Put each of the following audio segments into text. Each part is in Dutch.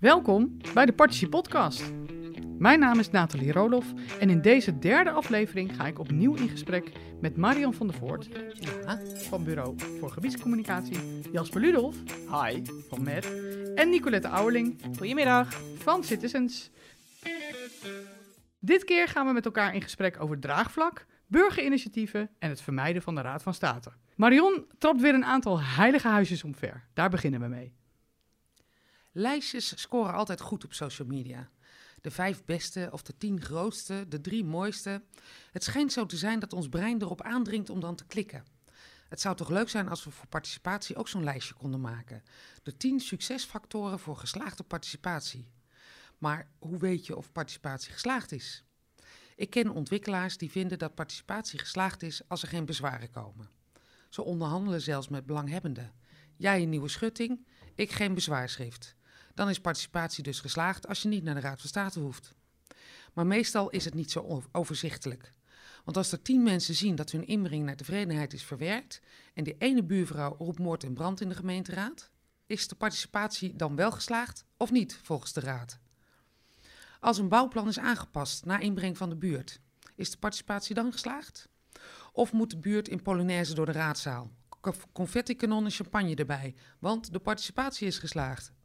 Welkom bij de Partici Podcast. Mijn naam is Nathalie Roloff en in deze derde aflevering ga ik opnieuw in gesprek met Marion van der Voort Ja. van Bureau voor Gebiedscommunicatie, Jasper Ludolf Hi. van MED en Nicolette Ouwerling Goedemiddag. van Citizens. Dit keer gaan we met elkaar in gesprek over draagvlak, burgerinitiatieven en het vermijden van de Raad van State. Marion trapt weer een aantal heilige huisjes omver. Daar beginnen we mee. Lijstjes scoren altijd goed op social media. De vijf beste of de tien grootste, de drie mooiste. Het schijnt zo te zijn dat ons brein erop aandringt om dan te klikken. Het zou toch leuk zijn als we voor participatie ook zo'n lijstje konden maken. De tien succesfactoren voor geslaagde participatie. Maar hoe weet je of participatie geslaagd is? Ik ken ontwikkelaars die vinden dat participatie geslaagd is als er geen bezwaren komen. Ze onderhandelen zelfs met belanghebbenden. Jij een nieuwe schutting, ik geen bezwaarschrift. Dan is participatie dus geslaagd als je niet naar de Raad van State hoeft. Maar meestal is het niet zo overzichtelijk. Want als er tien mensen zien dat hun inbreng naar tevredenheid is verwerkt en die ene buurvrouw roept moord en brand in de gemeenteraad, is de participatie dan wel geslaagd of niet volgens de Raad? Als een bouwplan is aangepast na inbreng van de buurt, is de participatie dan geslaagd? Of moet de buurt in Polonaise door de raadzaal? Confetti-kanon en champagne erbij, want de participatie is geslaagd.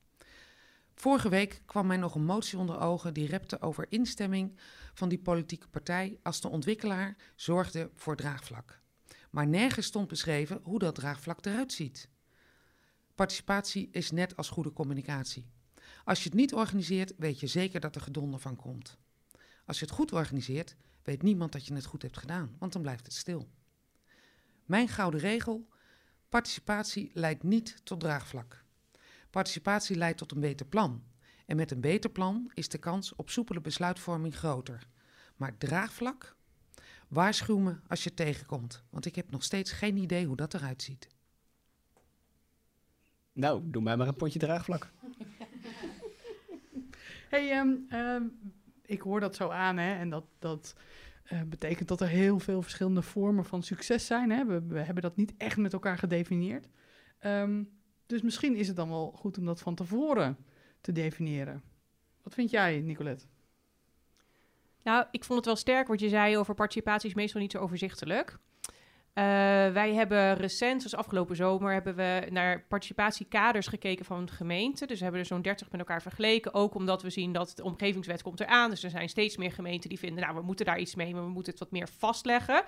Vorige week kwam mij nog een motie onder ogen die repte over instemming van die politieke partij als de ontwikkelaar zorgde voor draagvlak. Maar nergens stond beschreven hoe dat draagvlak eruit ziet. Participatie is net als goede communicatie. Als je het niet organiseert, weet je zeker dat er gedonder van komt. Als je het goed organiseert, weet niemand dat je het goed hebt gedaan, want dan blijft het stil. Mijn gouden regel: participatie leidt niet tot draagvlak. Participatie leidt tot een beter plan. En met een beter plan is de kans op soepele besluitvorming groter. Maar draagvlak? Waarschuw me als je het tegenkomt, want ik heb nog steeds geen idee hoe dat eruit ziet. Nou, doe mij maar een potje draagvlak. Hey, ehm, ehm, ik hoor dat zo aan, hè? En dat, dat eh, betekent dat er heel veel verschillende vormen van succes zijn. Hè? We, we hebben dat niet echt met elkaar gedefinieerd. Ehm, dus misschien is het dan wel goed om dat van tevoren te definiëren. Wat vind jij, Nicolette? Nou, ik vond het wel sterk wat je zei over participatie is meestal niet zo overzichtelijk. Eh, wij hebben recent, zoals afgelopen zomer, hebben we naar participatiekaders gekeken van de gemeente. Dus we hebben er zo'n 30 met elkaar vergeleken. Ook omdat we zien dat de omgevingswet komt eraan. Dus er zijn steeds meer gemeenten die vinden, nou, we moeten daar iets mee, maar we moeten het wat meer vastleggen.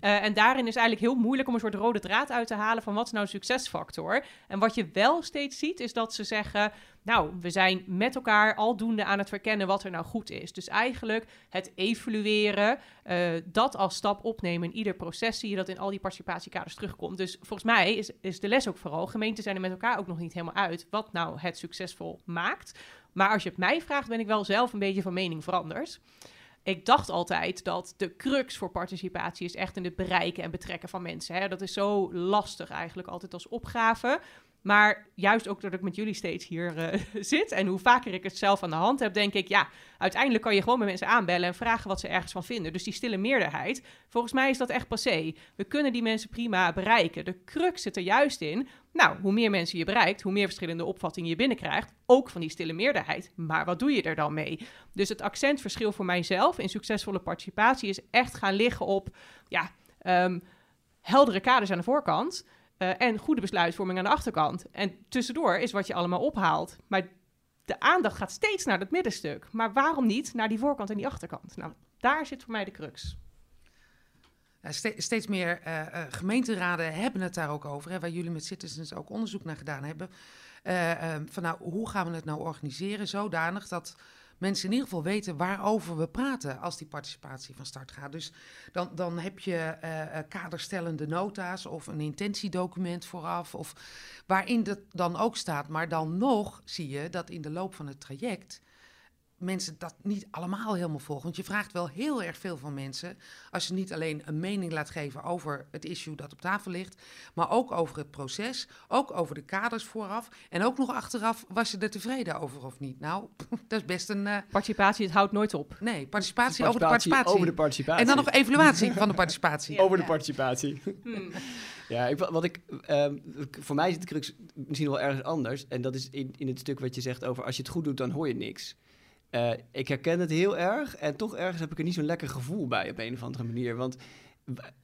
Eh, en daarin is eigenlijk heel moeilijk om een soort rode draad uit te halen van wat is nou een succesfactor. En wat je wel steeds ziet, is dat ze zeggen, nou, we zijn met elkaar aldoende aan het verkennen wat er nou goed is. Dus eigenlijk het evalueren, eh, dat als stap opnemen in ieder proces, zie je dat in al die participatiekaders terugkomt. Dus volgens mij is, is de les ook vooral, gemeenten zijn er met elkaar ook nog niet helemaal uit wat nou het succesvol maakt. Maar als je het mij vraagt, ben ik wel zelf een beetje van mening veranderd. Ik dacht altijd dat de crux voor participatie is echt in het bereiken en betrekken van mensen. Hè? Dat is zo lastig eigenlijk altijd als opgave. Maar juist ook doordat ik met jullie steeds hier eh, zit en hoe vaker ik het zelf aan de hand heb, denk ik, ja, uiteindelijk kan je gewoon met mensen aanbellen en vragen wat ze ergens van vinden. Dus die stille meerderheid, volgens mij is dat echt passé. We kunnen die mensen prima bereiken. De crux zit er juist in, nou, hoe meer mensen je bereikt, hoe meer verschillende opvattingen je binnenkrijgt, ook van die stille meerderheid. Maar wat doe je er dan mee? Dus het accentverschil voor mijzelf in succesvolle participatie is echt gaan liggen op, ja, ehm, heldere kaders aan de voorkant. Uh, en goede besluitvorming aan de achterkant. En tussendoor is wat je allemaal ophaalt. Maar de aandacht gaat steeds naar dat middenstuk. Maar waarom niet naar die voorkant en die achterkant? Nou, daar zit voor mij de crux. Steeds meer uh, uh, gemeenteraden hebben het daar ook over, hè, waar jullie met Citizens ook onderzoek naar gedaan hebben. Uh, van nou, hoe gaan we het nou organiseren zodanig dat mensen in ieder geval weten waarover we praten als die participatie van start gaat. Dus dan, dan heb je uh, kaderstellende nota's of een intentiedocument vooraf, of waarin dat dan ook staat. Maar dan nog zie je dat in de loop van het traject mensen dat niet allemaal helemaal volgen. Want je vraagt wel heel erg veel van mensen. Als je niet alleen een mening laat geven over het issue dat op tafel ligt. Maar ook over het proces. Ook over de kaders vooraf. En ook nog achteraf, was je er tevreden over of niet? Nou, dat is best een... Uh... Participatie, het houdt nooit op. Nee, participatie, over de participatie. Over de participatie. En dan nog evaluatie van de participatie. over de participatie. Hmm. Ja, ik, wat ik, um, voor mij zit de crux misschien wel ergens anders. En dat is in, in het stuk wat je zegt over als je het goed doet, dan hoor je niks. Uh, ik herken het heel erg en toch ergens heb ik er niet zo'n lekker gevoel bij op een of andere manier. Want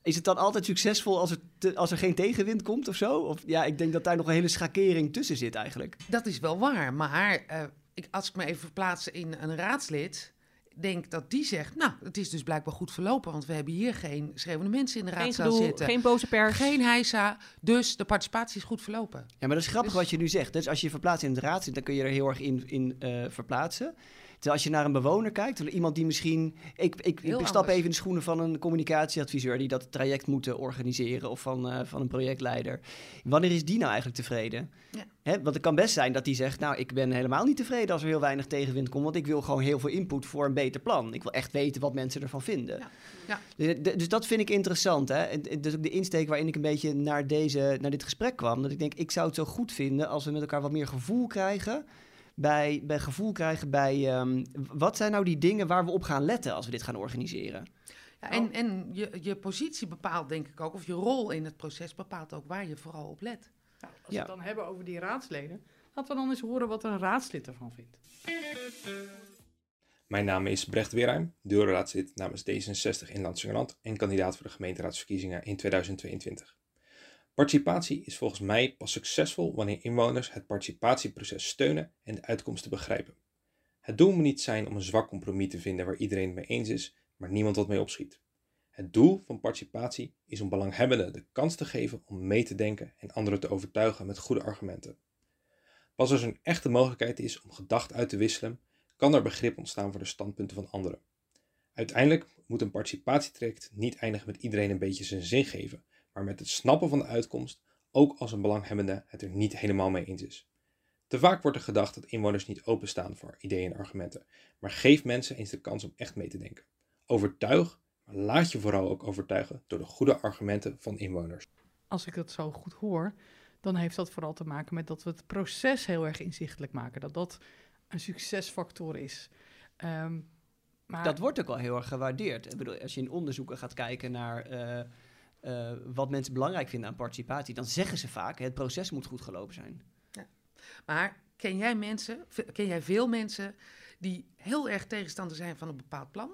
is het dan altijd succesvol als er, als er geen tegenwind komt of zo? Of ja, ik denk dat daar nog een hele schakering tussen zit eigenlijk. Dat is wel waar, maar uh, ik, als ik me even verplaats in een raadslid denk dat die zegt, nou, het is dus blijkbaar goed verlopen, want we hebben hier geen schreeuwende mensen in de raadzaal zitten. Geen boze pers. Geen heisa, dus de participatie is goed verlopen. Ja, maar dat is grappig dus- wat je nu zegt. Dus als je verplaatst in de raad zit, dan kun je er heel erg in, in uh, verplaatsen. Terwijl als je naar een bewoner kijkt, iemand die misschien... Ik, ik, stap even in de schoenen van een communicatieadviseur... die dat traject moet organiseren of van, uh, van een projectleider. Wanneer is die nou eigenlijk tevreden? Ja. Hè, want het kan best zijn dat die zegt... nou, ik ben helemaal niet tevreden als er heel weinig tegenwind komt... want ik wil gewoon heel veel input voor een beter plan. Ik wil echt weten wat mensen ervan vinden. Ja. Ja. Dus, dus, dat vind ik interessant. Hè? En, dus ook de insteek waarin ik een beetje naar, deze, naar dit gesprek kwam. Dat ik denk, ik zou het zo goed vinden als we met elkaar wat meer gevoel krijgen bij, bij gevoel krijgen bij um, wat zijn nou die dingen waar we op gaan letten als we dit gaan organiseren? Ja, en en je, je positie bepaalt denk ik ook, of je rol in het proces bepaalt ook waar je vooral op let. Nou, als we het dan hebben over die raadsleden, laten we dan eens horen wat een raadslid ervan vindt. Mijn naam is Brecht Weerheim, deelraadslid namens D66 in Landsingerland en kandidaat voor de gemeenteraadsverkiezingen in 2022. Participatie is volgens mij pas succesvol wanneer inwoners het participatieproces steunen en de uitkomsten begrijpen. Het doel moet niet zijn om een zwak compromis te vinden waar iedereen het mee eens is, maar niemand wat mee opschiet. Het doel van participatie is om belanghebbenden de kans te geven om mee te denken en anderen te overtuigen met goede argumenten. Pas als er een echte mogelijkheid is om gedachten uit te wisselen, kan er begrip ontstaan voor de standpunten van anderen. Uiteindelijk moet een participatietraject niet eindigen met iedereen een beetje zijn zin geven, maar met het snappen van de uitkomst ook als een belanghebbende het er niet helemaal mee eens is. Te vaak wordt er gedacht dat inwoners niet openstaan voor ideeën en argumenten, maar geef mensen eens de kans om echt mee te denken. Overtuig, maar laat je vooral ook overtuigen door de goede argumenten van inwoners. Als ik het zo goed hoor, dan heeft dat vooral te maken met dat we het proces heel erg inzichtelijk maken. Dat dat een succesfactor is. Um, maar... Dat wordt ook wel heel erg gewaardeerd. Ik bedoel, als je in onderzoeken gaat kijken naar uh, uh, wat mensen belangrijk vinden aan participatie, dan zeggen ze vaak: het proces moet goed gelopen zijn. Ja. Maar ken jij mensen, ken jij veel mensen die heel erg tegenstander zijn van een bepaald plan?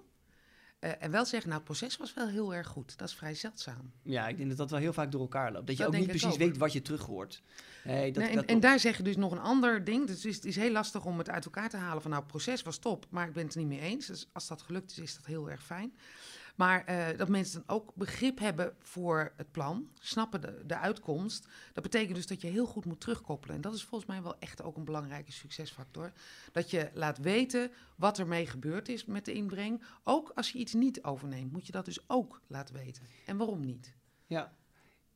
Uh, en wel zeggen, nou, het proces was wel heel erg goed. Dat is vrij zeldzaam. Ja, ik denk dat dat wel heel vaak door elkaar loopt. Dat je ook niet precies weet wat je terug hoort. Hey, dat, nee, en, en, daar zeg je dus nog een ander ding. Dus het is, heel lastig om het uit elkaar te halen van, nou, het proces was top, maar ik ben het er niet mee eens. Dus als dat gelukt is, is dat heel erg fijn. Maar uh, dat mensen dan ook begrip hebben voor het plan, snappen de, de uitkomst. Dat betekent dus dat je heel goed moet terugkoppelen. En dat is volgens mij wel echt ook een belangrijke succesfactor. Dat je laat weten wat er mee gebeurd is met de inbreng. Ook als je iets niet overneemt, moet je dat dus ook laten weten. En waarom niet? Ja,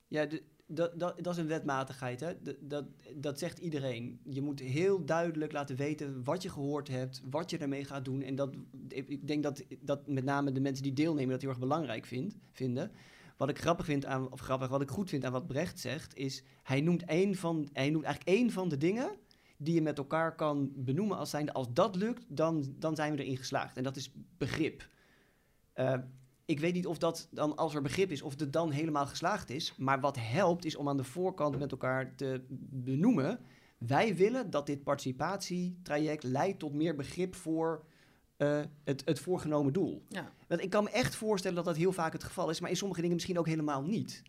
ja de, dat, dat, dat is een wetmatigheid. Hè? Dat, dat, dat zegt iedereen. Je moet heel duidelijk laten weten wat je gehoord hebt, wat je ermee gaat doen. En dat, ik denk dat, dat met name de mensen die deelnemen dat heel erg belangrijk vind, vinden. Wat ik grappig vind aan, of grappig, wat ik goed vind aan wat Brecht zegt, is hij noemt, een van, hij noemt eigenlijk één van de dingen die je met elkaar kan benoemen als zijnde, als dat lukt, dan, dan zijn we erin geslaagd. En dat is begrip. Uh, ik weet niet of dat dan, als er begrip is, of het dan helemaal geslaagd is. Maar wat helpt, is om aan de voorkant met elkaar te benoemen. Wij willen dat dit participatietraject leidt tot meer begrip voor uh, het, het voorgenomen doel. Ja. Want ik kan me echt voorstellen dat dat heel vaak het geval is, maar in sommige dingen misschien ook helemaal niet.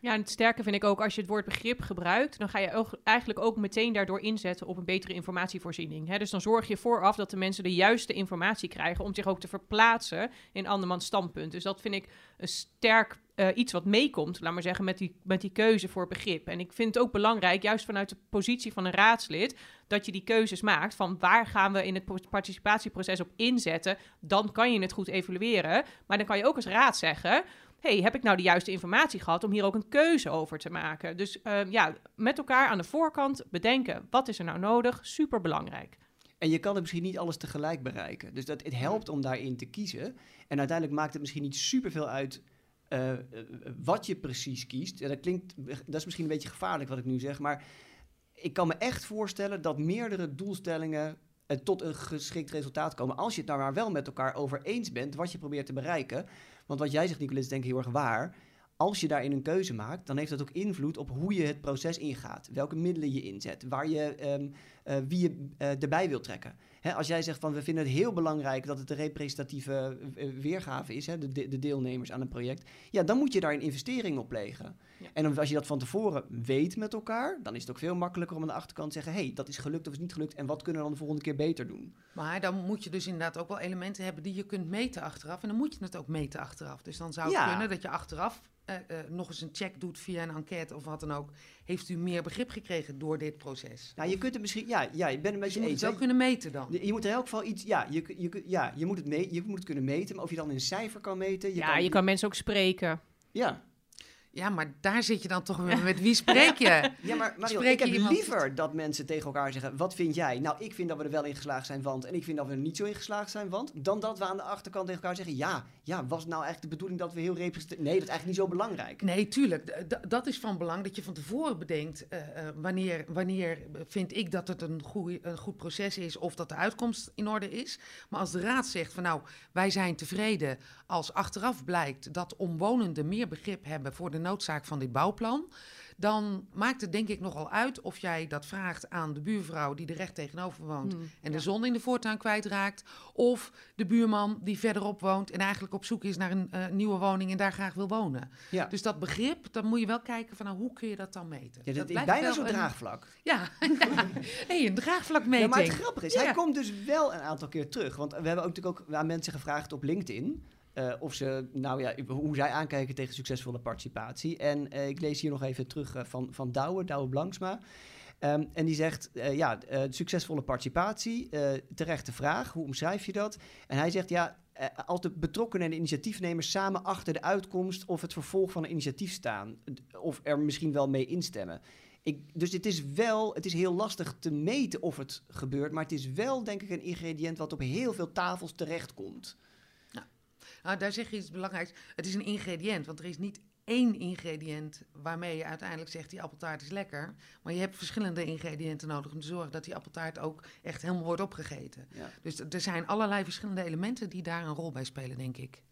Ja, en het sterke vind ik ook, als je het woord begrip gebruikt, dan ga je eigenlijk ook meteen daardoor inzetten op een betere informatievoorziening. Dus dan zorg je vooraf dat de mensen de juiste informatie krijgen om zich ook te verplaatsen in andermans standpunt. Dus dat vind ik een sterk uh, iets wat meekomt, laat maar zeggen, met die, met die keuze voor begrip. En ik vind het ook belangrijk, juist vanuit de positie van een raadslid, dat je die keuzes maakt van waar gaan we in het participatieproces op inzetten. Dan kan je het goed evalueren. Maar dan kan je ook als raad zeggen hey, heb ik nou de juiste informatie gehad om hier ook een keuze over te maken? Dus uh, ja, met elkaar aan de voorkant bedenken, wat is er nou nodig? Super belangrijk. En je kan het misschien niet alles tegelijk bereiken. Dus dat, het helpt om daarin te kiezen. En uiteindelijk maakt het misschien niet superveel uit eh, eh, wat je precies kiest. Dat klinkt, dat is misschien een beetje gevaarlijk wat ik nu zeg, maar ik kan me echt voorstellen dat meerdere doelstellingen eh, tot een geschikt resultaat komen. Als je het nou maar wel met elkaar over eens bent wat je probeert te bereiken. Want wat jij zegt, Nicolas, is denk ik heel erg waar als je daarin een keuze maakt, dan heeft dat ook invloed op hoe je het proces ingaat. Welke middelen je inzet, waar je, ehm, eh, wie je uh, erbij wil trekken. Hè, als jij zegt van we vinden het heel belangrijk dat het een representatieve uh, weergave is, hè, de, de, deelnemers aan een project, ja, dan moet je daar een investering op plegen. Ja. En als je dat van tevoren weet met elkaar, dan is het ook veel makkelijker om aan de achterkant te zeggen: hé, hey, dat is gelukt of is niet gelukt en wat kunnen we dan de volgende keer beter doen. Maar dan moet je dus inderdaad ook wel elementen hebben die je kunt meten achteraf. En dan moet je het ook meten achteraf. Dus dan zou het ja. kunnen dat je achteraf uh, uh, nog eens een check doet via een enquête of wat dan ook, heeft u meer begrip gekregen door dit proces? Nou, je kunt het misschien, ja, ja je bent een beetje dus je eens. moet het wel kunnen meten dan. Je moet in elk geval iets, ja, je, je, ja, je, moet het mee, je moet het kunnen meten, maar of je dan in cijfer kan meten. Je ja, kan, je kan mensen ook spreken. Ja. Ja, maar daar zit je dan toch weer met wie spreek je? ja, maar Mario, ik heb liever dat mensen tegen elkaar zeggen: wat vind jij? Nou, ik vind dat we er wel in geslaagd zijn, want en ik vind dat we er niet zo in geslaagd zijn, want dan dat we aan de achterkant tegen elkaar zeggen: ja, ja, was het nou eigenlijk de bedoeling dat we heel representatief? Nee, dat is eigenlijk niet zo belangrijk. Nee, tuurlijk. dat is van belang dat je van tevoren bedenkt uh, uh, wanneer, wanneer vind ik dat het een een goed proces is of dat de uitkomst in orde is. Maar als de raad zegt van nou, wij zijn tevreden als achteraf blijkt dat omwonenden meer begrip hebben voor de noodzaak van dit bouwplan, dan maakt het denk ik nogal uit of jij dat vraagt aan de buurvrouw die er recht tegenover woont Hmm, en de zon in de voortuin kwijtraakt, of de buurman die verderop woont en eigenlijk op zoek is naar een uh, nieuwe woning en daar graag wil wonen. Ja. Dus dat begrip, dan moet je wel kijken van nou, hoe kun je dat dan meten. Ja, dat, dat is bijna zo'n draagvlak. Ja, nee, een draagvlakmeting. Ja, maar het grappige is, hij komt dus wel een aantal keer terug. Want we hebben ook natuurlijk ook aan mensen gevraagd op LinkedIn. Uh, of ze, nou ja, hoe zij aankijken tegen succesvolle participatie. En uh, ik lees hier nog even terug uh, van, van Douwe, Douwe Blanksma. Um, en die zegt, ja, succesvolle participatie, terechte vraag, hoe omschrijf je dat? En hij zegt, ja, als de betrokkenen en de initiatiefnemers samen achter de uitkomst of het vervolg van een initiatief staan, of er misschien wel mee instemmen. Ik, dus het is wel, het is heel lastig te meten of het gebeurt, maar het is wel, denk ik, een ingrediënt wat op heel veel tafels terechtkomt. Nou, daar zeg je iets belangrijks. Het is een ingrediënt, want er is niet één ingrediënt waarmee je uiteindelijk zegt die appeltaart is lekker. Maar je hebt verschillende ingrediënten nodig om te zorgen dat die appeltaart ook echt helemaal wordt opgegeten. Ja. Dus er zijn allerlei verschillende elementen die daar een rol bij spelen, denk ik.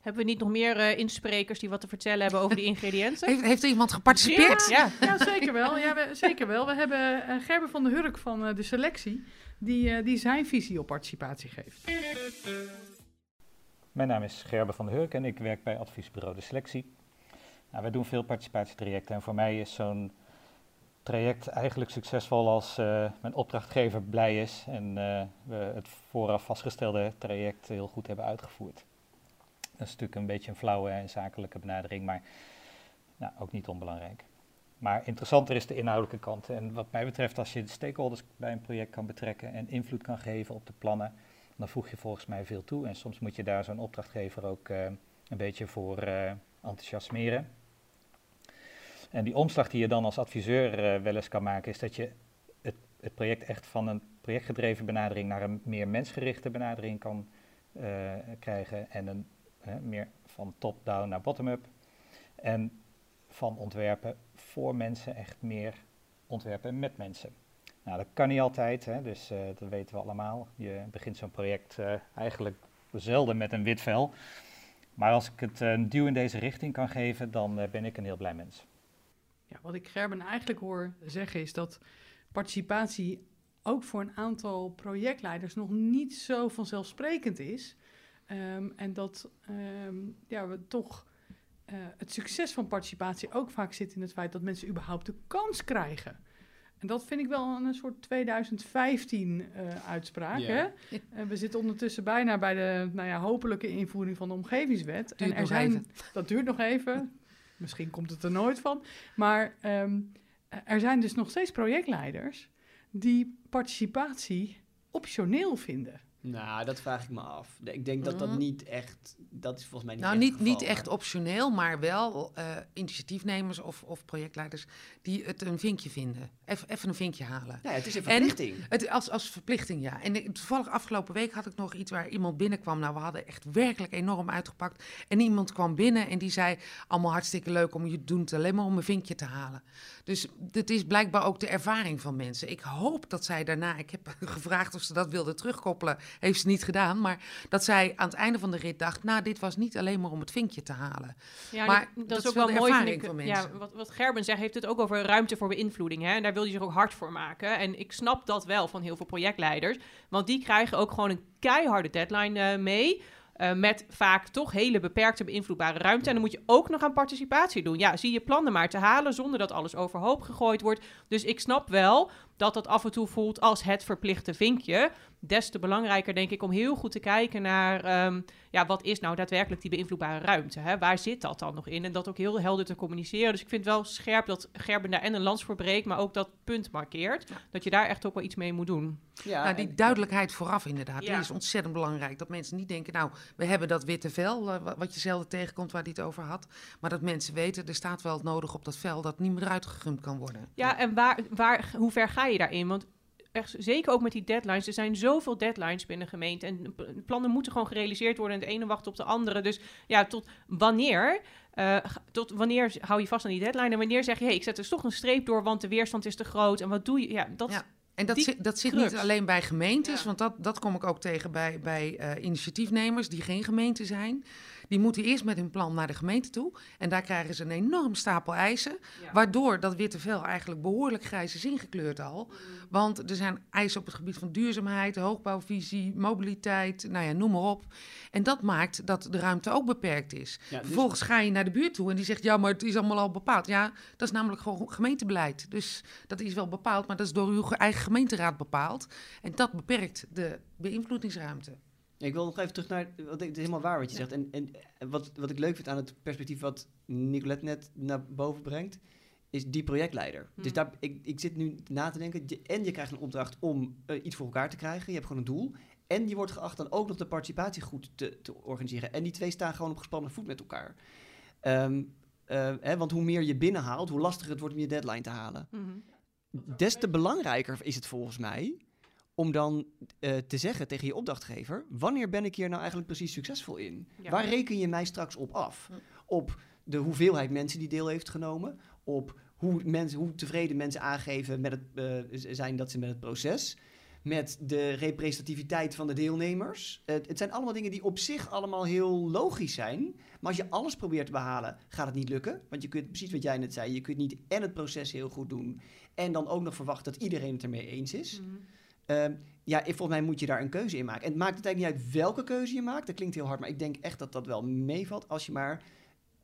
Hebben we niet nog meer uh, insprekers die wat te vertellen hebben over die ingrediënten? heeft, heeft er iemand geparticipeerd? Ja, ja. ja zeker wel. Ja, we, zeker wel. We hebben uh, Gerben van der Hurk van uh, de selectie, die, uh, die zijn visie op participatie geeft. Mijn naam is Gerben van der Hurk en ik werk bij adviesbureau De Selectie. Nou, wij doen veel participatietrajecten en voor mij is zo'n traject eigenlijk succesvol als uh, mijn opdrachtgever blij is en uh, we het vooraf vastgestelde traject heel goed hebben uitgevoerd. Dat is natuurlijk een beetje een flauwe en zakelijke benadering, maar nou, ook niet onbelangrijk. Maar interessanter is de inhoudelijke kant. En wat mij betreft, als je de stakeholders bij een project kan betrekken en invloed kan geven op de plannen, dan voeg je volgens mij veel toe. En soms moet je daar zo'n opdrachtgever ook uh, een beetje voor uh, enthousiasmeren. En die omslag die je dan als adviseur uh, wel eens kan maken, is dat je het, het, project echt van een projectgedreven benadering naar een meer mensgerichte benadering kan krijgen. En een meer van top-down naar bottom-up. En van ontwerpen voor mensen echt meer ontwerpen met mensen. Nou, dat kan niet altijd, hè, dus uh, dat weten we allemaal. Je begint zo'n project uh, eigenlijk zelden met een wit vel. Maar als ik het een duw in deze richting kan geven, dan ben ik een heel blij mens. Ja, wat ik Gerben eigenlijk hoor zeggen is dat participatie ook voor een aantal projectleiders nog niet zo vanzelfsprekend is. Um, en dat um, ja, we toch het succes van participatie ook vaak zit in het feit dat mensen überhaupt de kans krijgen. En dat vind ik wel een soort 2015 uh, uitspraak. Ja. Hè? Uh, we zitten ondertussen bijna bij de nou ja, hopelijke invoering van de omgevingswet. Duurt en er zijn, even. Dat duurt nog even. Misschien komt het er nooit van. Maar um, er zijn dus nog steeds projectleiders die participatie optioneel vinden. Nou, dat vraag ik me af. Ik denk dat dat Mhm. niet echt... Dat is volgens mij niet Nou, echt niet, geval, niet echt optioneel, maar wel eh, initiatiefnemers of, of projectleiders die het een vinkje vinden. Even, even een vinkje halen. Ja, het is een En- verplichting. Het, als, als verplichting, ja. En toevallig afgelopen week had ik nog iets waar iemand binnenkwam. Nou, we hadden echt werkelijk enorm uitgepakt. En iemand kwam binnen en die zei... allemaal hartstikke leuk om je te doen, het alleen maar om een vinkje te halen. Dus dit is blijkbaar ook de ervaring van mensen. Ik hoop dat zij daarna... Ik heb gevraagd of ze dat wilde terugkoppelen. Heeft ze niet gedaan. Maar dat zij aan het einde van de rit dacht... nou, dit was niet alleen maar om het vinkje te halen. Ja, Maar dat, dat is ook wel mooi. Vind ervaring ik, van ja, mensen. wat, wat Gerben zegt, heeft het ook over ruimte voor beïnvloeding. Hè? En daar wil je zich ook hard voor maken. En ik snap dat wel van heel veel projectleiders. Want die krijgen ook gewoon een keiharde deadline eh, mee. eh, met vaak toch hele beperkte beïnvloedbare ruimte. En dan moet je ook nog aan participatie doen. Ja, zie je plannen maar te halen zonder dat alles overhoop gegooid wordt. Dus ik snap wel dat dat af en toe voelt als het verplichte vinkje. Des te belangrijker denk ik om heel goed te kijken naar... ehm, ja, wat is nou daadwerkelijk die beïnvloedbare ruimte? Hè? Waar zit dat dan nog in? En dat ook heel helder te communiceren. Dus ik vind wel scherp dat Gerben daar en een lans voor breekt, maar ook dat punt markeert. Dat je daar echt ook wel iets mee moet doen. Ja, nou, die en- duidelijkheid vooraf inderdaad, Ja. die is ontzettend belangrijk. Dat mensen niet denken, nou, we hebben dat witte vel, eh, wa- wat je zelden tegenkomt waar hij het over had. Maar dat mensen weten, er staat wel het nodig op dat vel dat niet meer eruit gegumd kan worden. Ja, en waar, waar, hoe ver ga je daarin? Want echt, zeker ook met die deadlines. Er zijn zoveel deadlines binnen gemeente. En plannen moeten gewoon gerealiseerd worden. En het ene wacht op de andere. Dus ja, tot wanneer? eh, tot wanneer hou je vast aan die deadline? En wanneer zeg je, hey, ik zet dus toch een streep door, want de weerstand is te groot. En wat doe je? Ja, dat, Ja. En dat zit, dat zit crux. niet alleen bij gemeentes, Ja. want dat, dat kom ik ook tegen bij, bij eh, initiatiefnemers die geen gemeente zijn. Die moeten eerst met hun plan naar de gemeente toe. En daar krijgen ze een enorm stapel eisen. Ja. Waardoor dat witte vel eigenlijk behoorlijk grijs is ingekleurd al. Want er zijn eisen op het gebied van duurzaamheid, hoogbouwvisie, mobiliteit, nou ja, noem maar op. En dat maakt dat de ruimte ook beperkt is. ja, dus- Vervolgens ga je naar de buurt toe en die zegt, ja, maar het is allemaal al bepaald. Ja, dat is namelijk gewoon gemeentebeleid. Dus dat is wel bepaald, maar dat is door uw ge- eigen gemeenteraad bepaald. En dat beperkt de beïnvloedingsruimte. Ik wil nog even terug naar, wat ik, het is helemaal waar wat je zegt. En, en wat, wat ik leuk vind aan het perspectief wat Nicolette net naar boven brengt, is die projectleider. Dus Hmm. daar, ik, ik zit nu na te denken, je- en je krijgt een opdracht om eh, iets voor elkaar te krijgen. Je hebt gewoon een doel. En je wordt geacht dan ook nog de participatie goed te, te organiseren. En die twee staan gewoon op gespannen voet met elkaar. Ehm, eh, hè, want hoe meer je binnenhaalt, hoe lastiger het wordt om je deadline te halen. Mhm. Des te belangrijker is het volgens mij om dan eh, te zeggen tegen je opdrachtgever: wanneer ben ik hier nou eigenlijk precies succesvol in? Ja. Waar reken je mij straks op af? Ja. Op de hoeveelheid mensen die deel heeft genomen, op hoe, mensen, hoe tevreden mensen aangeven met het eh, zijn dat ze met het proces. Met de representativiteit van de deelnemers. Het- het zijn allemaal dingen die op zich allemaal heel logisch zijn. Maar als je alles probeert te behalen, gaat het niet lukken. Want je kunt, precies wat jij net zei, je kunt niet en het proces heel goed doen. En dan ook nog verwachten dat iedereen het ermee eens is. Mhm. Ehm, ja, volgens mij moet je daar een keuze in maken. En het maakt het eigenlijk niet uit welke keuze je maakt. Dat klinkt heel hard, maar ik denk echt dat dat wel meevalt. Als je maar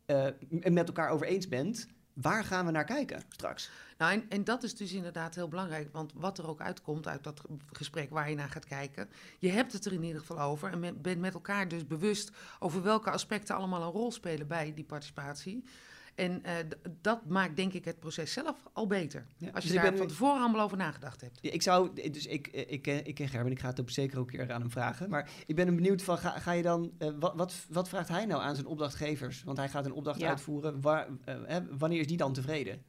m- met elkaar over eens bent. Waar gaan we naar kijken straks? Nou, en, en dat is dus inderdaad heel belangrijk. Want wat er ook uitkomt uit dat ge- gesprek waar je naar gaat kijken. Je hebt het er in ieder geval over. En bent met elkaar dus bewust over welke aspecten allemaal een rol spelen bij die participatie. En eh, dat maakt denk ik het proces zelf al beter. Ja, Als je dus ik daar ben- van tevoren allemaal over nagedacht hebt. Ja, Ik zou, dus ik, eh, ik, ken- ik ken Gerben, ik ga het ook zeker ook een keer aan hem vragen. Maar ik ben benieuwd van, ga, ga je dan, eh, wat, wat, wat vraagt hij nou aan zijn opdrachtgevers? Want hij gaat een opdracht Ja. uitvoeren. Waar, eh, hè, wanneer is die dan tevreden?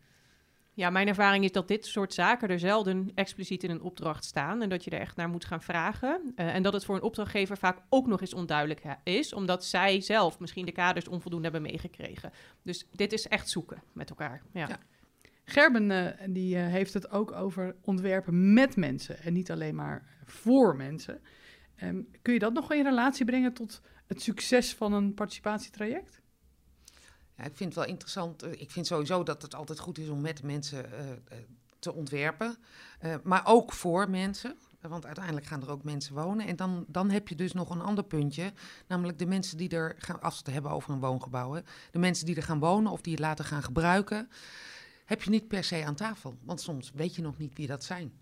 Ja, mijn ervaring is dat dit soort zaken er zelden expliciet in een opdracht staan en dat je er echt naar moet gaan vragen. Eh, en dat het voor een opdrachtgever vaak ook nog eens onduidelijk is, omdat zij zelf misschien de kaders onvoldoende hebben meegekregen. Dus dit is echt zoeken met elkaar. Ja. Gerben eh, die, eh, heeft het ook over ontwerpen met mensen en niet alleen maar voor mensen. Ehm, kun je dat nog in relatie brengen tot het succes van een participatietraject? Ja, ik vind het wel interessant. eh, Ik vind sowieso dat het altijd goed is om met mensen eh, eh, te ontwerpen. Maar ook voor mensen. Want uiteindelijk gaan er ook mensen wonen. En dan, dan heb je dus nog een ander puntje. Namelijk de mensen die er gaan, als we het hebben over een woongebouw. hè, de mensen die er gaan wonen of die het later gaan gebruiken. Heb je niet per se aan tafel. Want soms weet je nog niet wie dat zijn.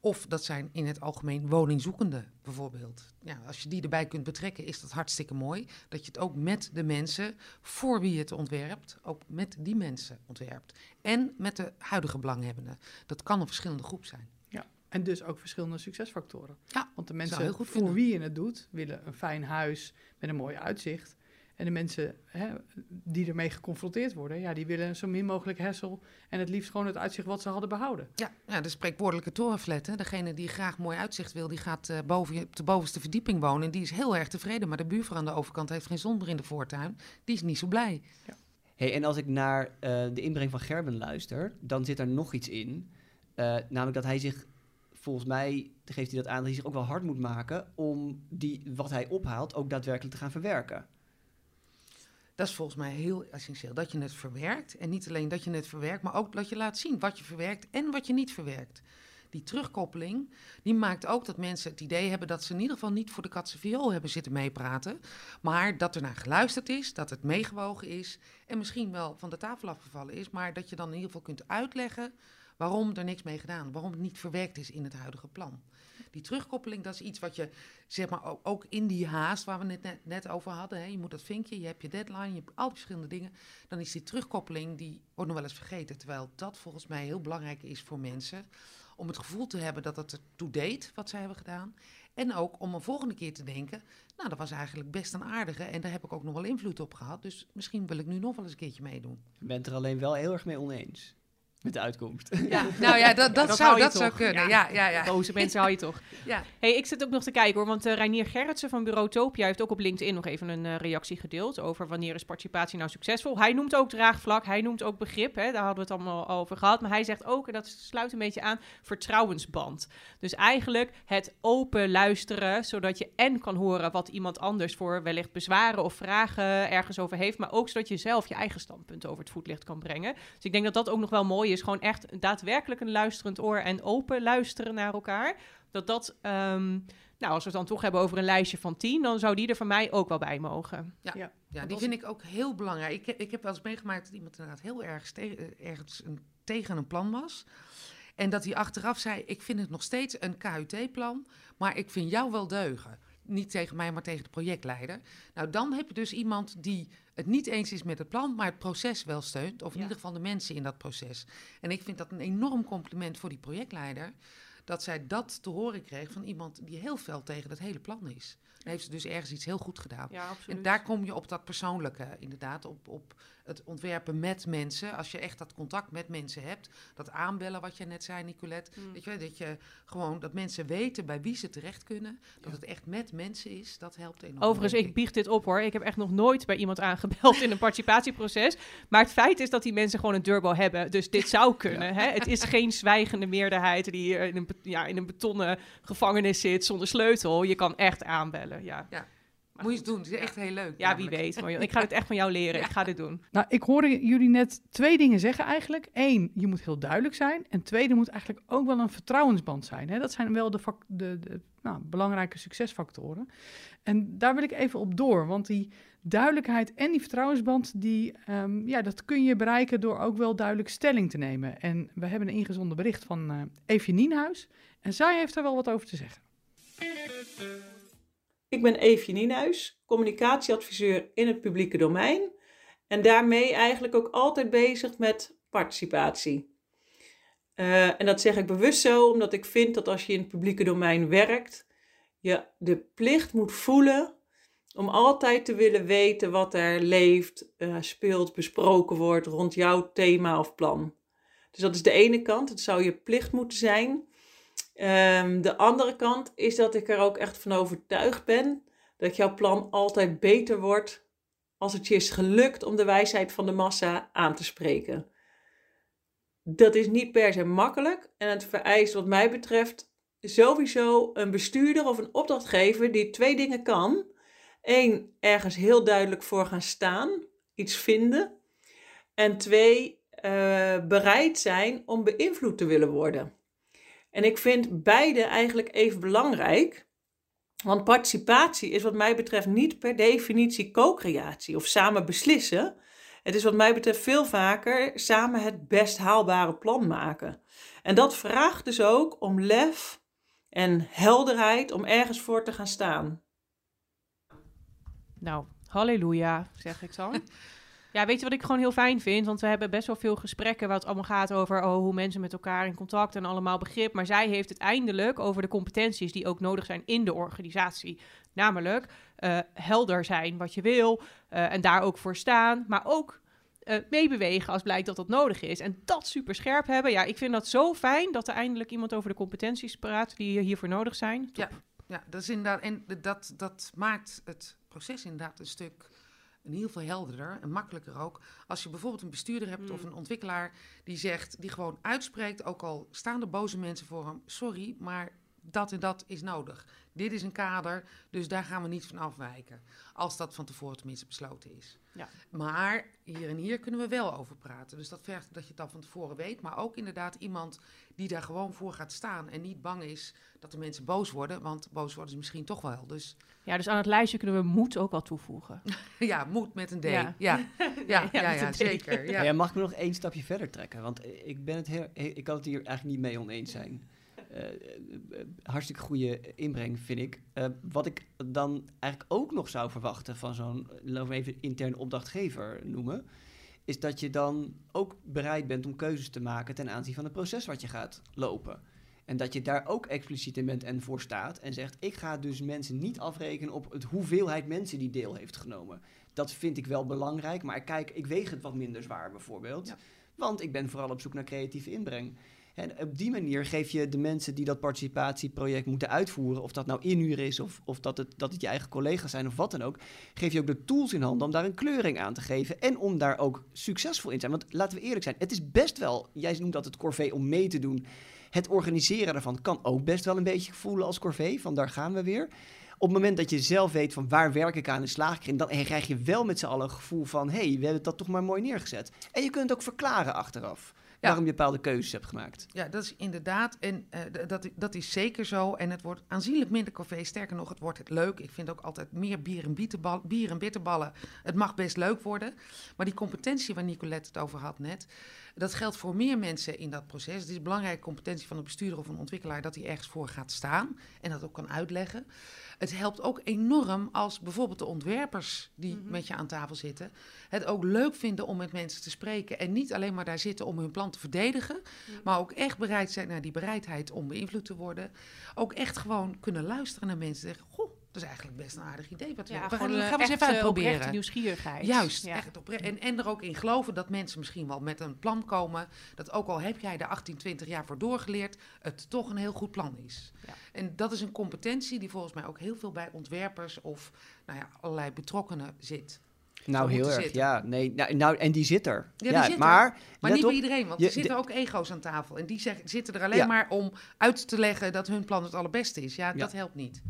Of dat zijn in het algemeen woningzoekenden bijvoorbeeld. Ja, als je die erbij kunt betrekken, is dat hartstikke mooi. Dat je het ook met de mensen voor wie je het ontwerpt, ook met die mensen ontwerpt. En met de huidige belanghebbenden. Dat kan een verschillende groep zijn. En dus ook verschillende succesfactoren. Ja, Want de heel mensen goed voor wie je het doet, willen een fijn huis met een mooi uitzicht. En de mensen hè, die ermee geconfronteerd worden, ja, die willen zo min mogelijk hessel en het liefst gewoon het uitzicht wat ze hadden behouden. Ja, ja de spreekwoordelijke torenflat. Hè. Degene die graag mooi uitzicht wil, die gaat eh, boven, op de bovenste verdieping wonen. En die is heel erg tevreden. Maar de buurvrouw aan de overkant heeft geen zon meer in de voortuin. Die is niet zo blij. Hey, en als ik naar eh, de inbreng van Gerben luister, dan zit er nog iets in. Eh, namelijk dat hij zich, volgens mij geeft hij dat aan, dat hij zich ook wel hard moet maken om die, wat hij ophaalt ook daadwerkelijk te gaan verwerken. Dat is volgens mij heel essentieel. Dat je het verwerkt. En niet alleen dat je het verwerkt, maar ook dat je laat zien wat je verwerkt en wat je niet verwerkt. Die terugkoppeling, die maakt ook dat mensen het idee hebben dat ze in ieder geval niet voor de katse viool hebben zitten meepraten. Maar dat er naar geluisterd is, dat het meegewogen is en misschien wel van de tafel afgevallen is. Maar dat je dan in ieder geval kunt uitleggen waarom er niks mee gedaan, waarom het niet verwerkt is in het huidige plan. Die terugkoppeling, dat is iets wat je, zeg maar, ook, in die haast waar we het net, net over hadden. Hè, je moet dat vinkje, je hebt je deadline, je hebt al die verschillende dingen. Dan is die terugkoppeling, die wordt nog wel eens vergeten. Terwijl dat volgens mij heel belangrijk is voor mensen. Om het gevoel te hebben dat het ertoe deed wat zij hebben gedaan. En ook om een volgende keer te denken, nou dat was eigenlijk best een aardige. En daar heb ik ook nog wel invloed op gehad. Dus misschien wil ik nu nog wel eens een keertje meedoen. Je bent er alleen wel heel erg mee oneens met de uitkomst. Ja, nou ja, dat, dat, dat zou, dat zou kunnen. Ja. Ja, ja, ja. Boze mensen hou je toch. ja. Hey, ik zit ook nog te kijken hoor, want eh Reinier Gerritsen van Bureau Topia heeft ook op LinkedIn nog even een eh, reactie gedeeld over wanneer is participatie nou succesvol. Hij noemt ook draagvlak, hij noemt ook begrip, hè, daar hadden we het allemaal over gehad. Maar hij zegt ook, en dat sluit een beetje aan, vertrouwensband. Dus eigenlijk het open luisteren, zodat je en kan horen wat iemand anders voor wellicht bezwaren of vragen ergens over heeft, maar ook zodat je zelf je eigen standpunt over het voetlicht kan brengen. Dus ik denk dat dat ook nog wel mooi is, gewoon echt daadwerkelijk een luisterend oor en open luisteren naar elkaar. Dat dat, ehm, nou, als we het dan toch hebben over een lijstje van tien, dan zou die er voor mij ook wel bij mogen. Ja, Dat die was- vind ik ook heel belangrijk. Ik, ik heb wel eens meegemaakt dat iemand inderdaad heel erg eh, ergens een, tegen een plan was. En dat hij achteraf zei, ik vind het nog steeds een KUT-plan, maar ik vind jou wel deugen. Niet tegen mij, maar tegen de projectleider. Nou, dan heb je dus iemand die het niet eens is met het plan, maar het proces wel steunt. Of in Ja. ieder geval de mensen in dat proces. En ik vind dat een enorm compliment voor die projectleider. Dat zij dat te horen kreeg van iemand die heel fel tegen het hele plan is. Dan heeft ze dus ergens iets heel goed gedaan. Ja, absoluut. En daar kom je op dat persoonlijke, inderdaad, op, op het ontwerpen met mensen. Als je echt dat contact met mensen hebt, dat aanbellen wat je net zei, Nicolette. Mm. Weet je, dat je gewoon, dat mensen weten bij wie ze terecht kunnen. Dat het echt met mensen is, dat helpt enorm. Overigens, ik biecht dit op hoor. Ik heb echt nog nooit bij iemand aangebeld in een participatieproces. Maar het feit is dat die mensen gewoon een durbo hebben. Dus dit zou kunnen. Hè? Het is geen zwijgende meerderheid die hier in een, ja, in een betonnen gevangenis zit zonder sleutel. Je kan echt aanbellen. Ja, Ja. Maar Moet je eens doen, het is echt heel leuk. Ja, wie weet. Marjon. Ik ga het echt van jou leren. Ja. Ik ga dit doen. Nou, ik hoorde jullie net twee dingen zeggen eigenlijk. Eén, je moet heel duidelijk zijn. En twee, er moet eigenlijk ook wel een vertrouwensband zijn. Hè? Dat zijn wel de, de, de nou, belangrijke succesfactoren. En daar wil ik even op door. Want die duidelijkheid en die vertrouwensband, die, ehm, ja, dat kun je bereiken door ook wel duidelijk stelling te nemen. En we hebben een ingezonden bericht van eh Eefje Nienhuis. En zij heeft er wel wat over te zeggen. Ik ben Eefje Nienhuis, communicatieadviseur in het publieke domein en daarmee eigenlijk ook altijd bezig met participatie. Eh, en dat zeg ik bewust zo, omdat ik vind dat als je in het publieke domein werkt, je de plicht moet voelen om altijd te willen weten wat er leeft, eh, speelt, besproken wordt rond jouw thema of plan. Dus dat is de ene kant, het zou je plicht moeten zijn. Ehm, de andere kant is dat ik er ook echt van overtuigd ben dat jouw plan altijd beter wordt als het je is gelukt om de wijsheid van de massa aan te spreken. Dat is niet per se makkelijk en het vereist wat mij betreft sowieso een bestuurder of een opdrachtgever die twee dingen kan. Eén, ergens heel duidelijk voor gaan staan, iets vinden. En twee, eh, bereid zijn om beïnvloed te willen worden. En ik vind beide eigenlijk even belangrijk. Want participatie is wat mij betreft niet per definitie co-creatie of samen beslissen. Het is wat mij betreft veel vaker samen het best haalbare plan maken. En dat vraagt dus ook om lef en helderheid om ergens voor te gaan staan. Nou, halleluja, zeg ik dan. Ja, weet je wat ik gewoon heel fijn vind? Want we hebben best wel veel gesprekken waar het allemaal gaat over oh, hoe mensen met elkaar in contact en allemaal begrip. Maar zij heeft het eindelijk over de competenties die ook nodig zijn in de organisatie. Namelijk eh, helder zijn wat je wil eh, en daar ook voor staan. Maar ook eh, meebewegen als blijkt dat dat nodig is. En dat super scherp hebben. Ja, ik vind dat zo fijn dat er eindelijk iemand over de competenties praat die hiervoor nodig zijn. Top. Ja, dat is inderdaad. En dat, dat maakt het proces inderdaad een stuk een heel veel helderder en makkelijker ook. Als je bijvoorbeeld een bestuurder hebt of Mm. een ontwikkelaar die zegt, die gewoon uitspreekt, ook al staan er boze mensen voor hem, sorry, maar dat en dat is nodig. Dit is een kader, dus daar gaan we niet van afwijken. Als dat van tevoren tenminste besloten is. Ja. Maar hier en hier kunnen we wel over praten. Dus dat vergt dat je het dan van tevoren weet. Maar ook inderdaad iemand die daar gewoon voor gaat staan en niet bang is dat de mensen boos worden. Want boos worden ze misschien toch wel. Dus Ja, dus aan het lijstje kunnen we moed ook al toevoegen. ja, moet met een D. Ja. Ja, ja, ja, zeker. Ja. Ja. mag ik me nog één stapje verder trekken? Want ik, ben het heel, ik kan het hier eigenlijk niet mee oneens zijn. Eh, eh, hartstikke goede inbreng, vind ik. Eh, wat ik dan eigenlijk ook nog zou verwachten van zo'n, laten we even intern opdrachtgever noemen, is dat je dan ook bereid bent om keuzes te maken ten aanzien van het proces wat je gaat lopen. En dat je daar ook expliciet in bent en voor staat en zegt: ik ga dus mensen niet afrekenen op het hoeveelheid mensen die deel heeft genomen. Dat vind ik wel belangrijk, maar kijk, ik weeg het wat minder zwaar bijvoorbeeld. Ja. Want ik ben vooral op zoek naar creatieve inbreng. En op die manier geef je de mensen die dat participatieproject moeten uitvoeren, of dat nou inhuren is of, of dat, het, dat het je eigen collega's zijn of wat dan ook, geef je ook de tools in handen om daar een kleuring aan te geven en om daar ook succesvol in te zijn. Want laten we eerlijk zijn, het is best wel, jij noemt dat het corvée om mee te doen. Het organiseren daarvan kan ook best wel een beetje voelen als corvée, van daar gaan we weer. Op het moment dat je zelf weet van waar werk ik aan en slaag dan krijg je wel met z'n allen een gevoel van hé, hey, we hebben dat toch maar mooi neergezet. En je kunt het ook verklaren achteraf waarom je bepaalde keuzes hebt gemaakt. Ja, dat is inderdaad. En eh, dat, dat is zeker zo. En het wordt aanzienlijk minder café. Sterker nog, het wordt het leuk. Ik vind ook altijd meer bier en, bietenbal, bier en bitterballen. Het mag best leuk worden. Maar die competentie waar Nicolette het over had net. Dat geldt voor meer mensen in dat proces. Het is een belangrijke competentie van een bestuurder of een ontwikkelaar dat hij ergens voor gaat staan en dat ook kan uitleggen. Het helpt ook enorm als bijvoorbeeld de ontwerpers die Mhm. met je aan tafel zitten, het ook leuk vinden om met mensen te spreken en niet alleen maar daar zitten om hun plan te verdedigen, maar ook echt bereid zijn naar die bereidheid om beïnvloed te worden. Ook echt gewoon kunnen luisteren naar mensen en zeggen, goh, dat is eigenlijk best een aardig idee. Wat we, Ja, we gaan, gewoon gaan we eens even uitproberen. nieuwsgierigheid. Juist, Ja. echt opre- en, en er ook in geloven dat mensen misschien wel met een plan komen. Dat ook al heb jij daar 18, 20 jaar voor doorgeleerd, het toch een heel goed plan is. Ja. En dat is een competentie die volgens mij ook heel veel bij ontwerpers of nou ja, allerlei betrokkenen zit. Nou, heel erg. zitten. Ja, nee, nou, nou, en die zit er. Ja, die zit er. maar niet op, bij iedereen, want je- er zitten de- ook ego's aan tafel. En die zeggen, zitten er alleen Ja. maar om uit te leggen dat hun plan het allerbeste is. Ja, Ja. dat helpt niet.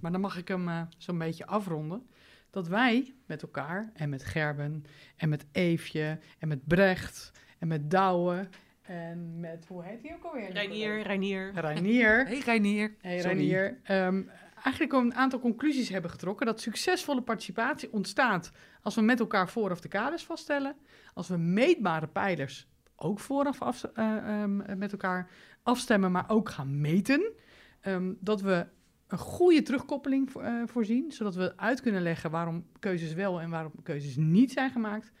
Maar dan mag ik hem eh, zo'n beetje afronden. Dat wij met elkaar en met Gerben en met Eefje en met Brecht en met Douwe en met, hoe heet hij ook alweer? Reinier, Reinier. Reinier. Hey Reinier. Hey. Reinier. Ehm, eigenlijk een aantal conclusies hebben getrokken. Dat succesvolle participatie ontstaat als we met elkaar vooraf de kaders vaststellen. Als we meetbare pijlers ook vooraf af, eh, ehm, met elkaar afstemmen, maar ook gaan meten. Ehm, dat we een goede terugkoppeling eh, voorzien, zodat we uit kunnen leggen waarom keuzes wel en waarom keuzes niet zijn gemaakt.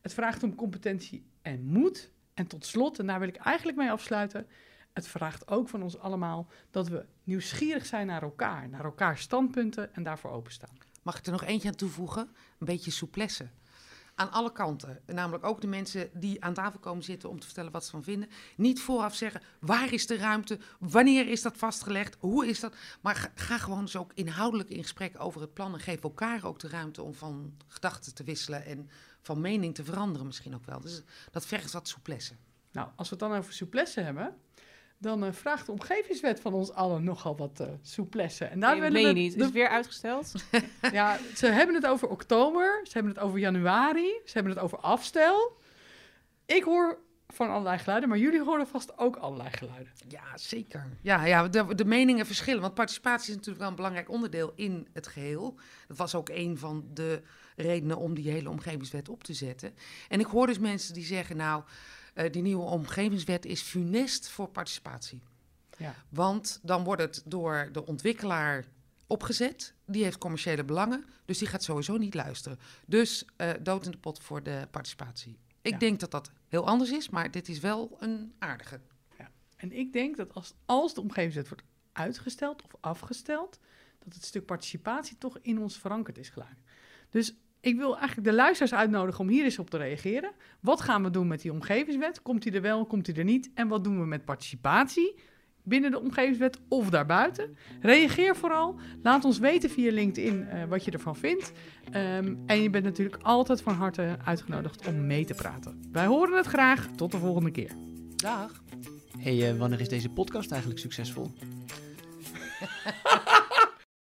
Het vraagt om competentie en moed. En tot slot, en daar wil ik eigenlijk mee afsluiten, het vraagt ook van ons allemaal dat we nieuwsgierig zijn naar elkaar, naar elkaars standpunten en daarvoor openstaan. Mag ik er nog eentje aan toevoegen? Een beetje souplesse. Aan alle kanten. Namelijk ook de mensen die aan tafel komen zitten om te vertellen wat ze van vinden. Niet vooraf zeggen, waar is de ruimte? Wanneer is dat vastgelegd? Hoe is dat? Maar ga, gewoon eens ook inhoudelijk in gesprek over het plan. En geef elkaar ook de ruimte om van gedachten te wisselen. En van mening te veranderen misschien ook wel. Dus dat vergt wat souplesse. Nou, als we het dan over souplesse hebben, dan eh, vraagt de omgevingswet van ons allen nogal wat eh souplesse. En daar Nee, dat willen meen we je niet. de- Is het weer uitgesteld? Ja, ze hebben het over oktober, ze hebben het over januari, ze hebben het over afstel. Ik hoor van allerlei geluiden, maar jullie horen vast ook allerlei geluiden. Ja, zeker. Ja, ja de, de meningen verschillen. Want participatie is natuurlijk wel een belangrijk onderdeel in het geheel. Dat was ook een van de redenen om die hele omgevingswet op te zetten. En ik hoor dus mensen die zeggen, nou, eh, die nieuwe omgevingswet is funest voor participatie. Ja. Want dan wordt het door de ontwikkelaar opgezet. Die heeft commerciële belangen. Dus die gaat sowieso niet luisteren. Dus eh, dood in de pot voor de participatie. Ik Ja. denk dat dat heel anders is, maar dit is wel een aardige. En ik denk dat als, als de omgevingswet wordt uitgesteld of afgesteld, dat het stuk participatie toch in ons verankerd is geraakt. Dus ik wil eigenlijk de luisteraars uitnodigen om hier eens op te reageren. Wat gaan we doen met die omgevingswet? Komt die er wel, komt die er niet? En wat doen we met participatie binnen de omgevingswet of daarbuiten? Reageer vooral. Laat ons weten via LinkedIn eh, wat je ervan vindt. Ehm, en je bent natuurlijk altijd van harte uitgenodigd om mee te praten. Wij horen het graag. Tot de volgende keer. Dag. hey, eh, wanneer is deze podcast eigenlijk succesvol?